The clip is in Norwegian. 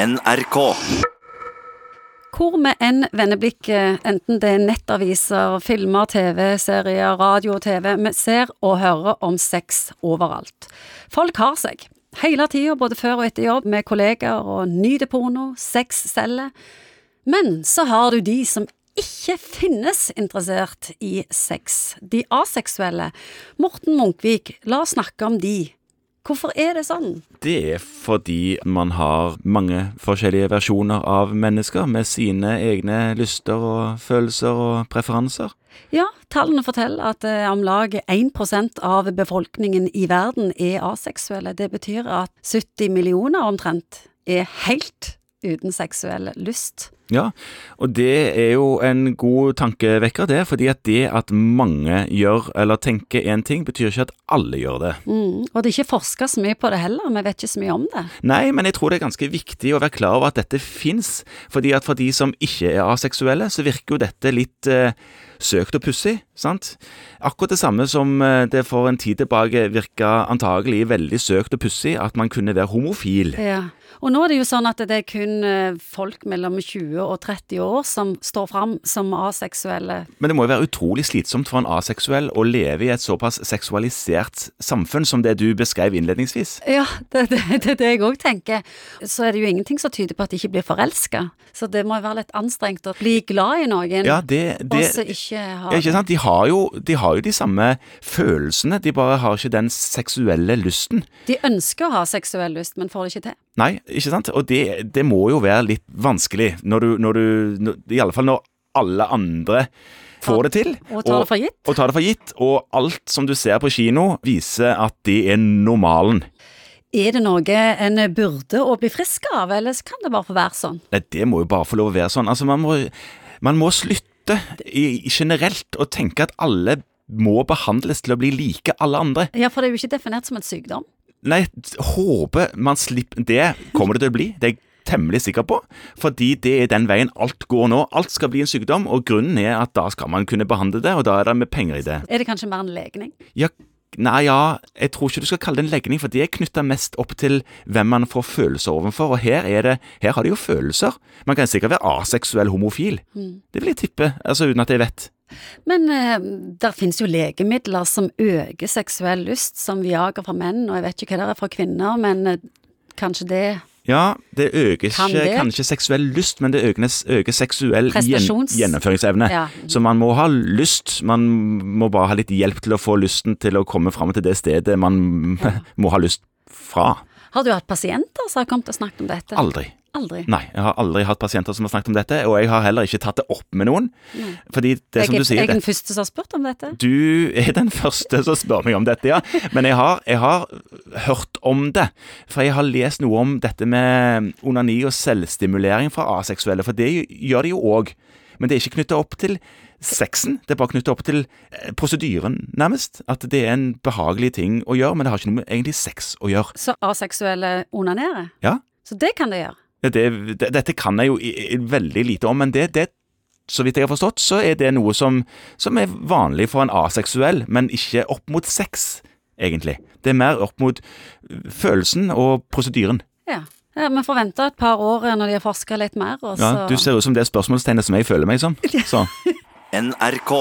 NRK. Hvor vi enn vender blikket, enten det er nettaviser, filmer, TV-serier, radio og TV, vi ser og hører om sex overalt. Folk har seg. Hele tida, både før og etter jobb, med kollegaer og nyter porno, sex selger. Men så har du de som ikke finnes interessert i sex. De aseksuelle. Morten Munkvik, la oss snakke om de. Hvorfor er det sånn? Det er fordi man har mange forskjellige versjoner av mennesker med sine egne lyster og følelser og preferanser. Ja, tallene forteller at eh, om lag 1% av befolkningen i verden er aseksuelle. Det betyr at 70 millioner omtrent er helt uten seksuell lyst. Ja, og det er jo en god tankevekker, det. Fordi at det at mange gjør eller tenker én ting, betyr ikke at alle gjør det. Mm. Og det er ikke forska så mye på det heller, vi vet ikke så mye om det. Nei, men jeg tror det er ganske viktig å være klar over at dette fins. Fordi at for de som ikke er aseksuelle, så virker jo dette litt eh, søkt og pussig, sant? Akkurat det samme som eh, det for en tid tilbake virka antagelig veldig søkt og pussig at man kunne være homofil. Ja. Og nå er det jo sånn at det er kun eh, folk mellom 20 og 30 år som står fram som aseksuelle. Men det må jo være utrolig slitsomt for en aseksuell å leve i et såpass seksualisert samfunn som det du beskrev innledningsvis. Ja, det er det, det, det jeg òg tenker. Så er det jo ingenting som tyder på at de ikke blir forelska. Så det må jo være litt anstrengt å bli glad i noen, Ja, det, det ikke ha ja, ikke sant? De har, jo, de har jo de samme følelsene, de bare har ikke den seksuelle lysten. De ønsker å ha seksuell lyst, men får det ikke til. Nei, ikke sant? Og det, det må jo være litt vanskelig, når du, når du når, I alle fall når alle andre får det til. Og tar det for gitt. Og tar det for gitt. Og alt som du ser på kino, viser at det er normalen. Er det noe en burde å bli frisk av, eller kan det bare få være sånn? Nei, det må jo bare få lov å være sånn. Altså, man må, man må slutte i, generelt å tenke at alle må behandles til å bli like alle andre. Ja, for det er jo ikke definert som en sykdom. Nei, håper man slipper Det kommer det til å bli. Det er temmelig sikker på. Fordi det er den veien alt går nå. Alt skal bli en sykdom, og grunnen er at da skal man kunne behandle det, og da er det med penger i det. Er det kanskje mer en legning? Ja, Nei, ja, jeg tror ikke du skal kalle det en legning, for det er knytta mest opp til hvem man får følelser overfor, og her er det Her har de jo følelser. Man kan sikkert være aseksuell homofil. Det vil jeg tippe, altså uten at jeg vet. Men eh, der finnes jo legemidler som øker seksuell lyst, som Viagra for menn, og jeg vet ikke hva det er for kvinner, men eh, kanskje det Ja, det øker Kan ikke det? kanskje seksuell lyst, men det øker, øker seksuell gjen, gjennomføringsevne. Ja. Så man må ha lyst, man må bare ha litt hjelp til å få lysten til å komme fram til det stedet man må ha lyst fra. Har du hatt pasienter som har kommet og snakket om dette? Aldri. Aldri. Nei, jeg har aldri hatt pasienter som har snakket om dette, og jeg har heller ikke tatt det opp med noen. Fordi det jeg, som du er- sier jeg er den første som har spurt om dette. Du er den første som spør meg om dette, ja. Men jeg har, jeg har hørt om det. For jeg har lest noe om dette med onani og selvstimulering fra aseksuelle. For det gjør de jo òg. Men det er ikke knytta opp til sexen. Det er bare knytta opp til eh, prosedyren, nærmest. At det er en behagelig ting å gjøre, men det har ikke noe med egentlig sex å gjøre. Så aseksuelle onanerer? Ja. Så det kan det gjøre? Det, det, dette kan jeg jo i- i veldig lite om, men det, det så vidt jeg har forstått, så er det noe som, som er vanlig for en aseksuell, men ikke opp mot sex, egentlig. Det er mer opp mot følelsen og prosedyren. Ja. ja Vi får vente et par år når de har forska litt mer, og så Ja, du ser ut som det spørsmålstegnet som jeg føler meg som. Så. NRK.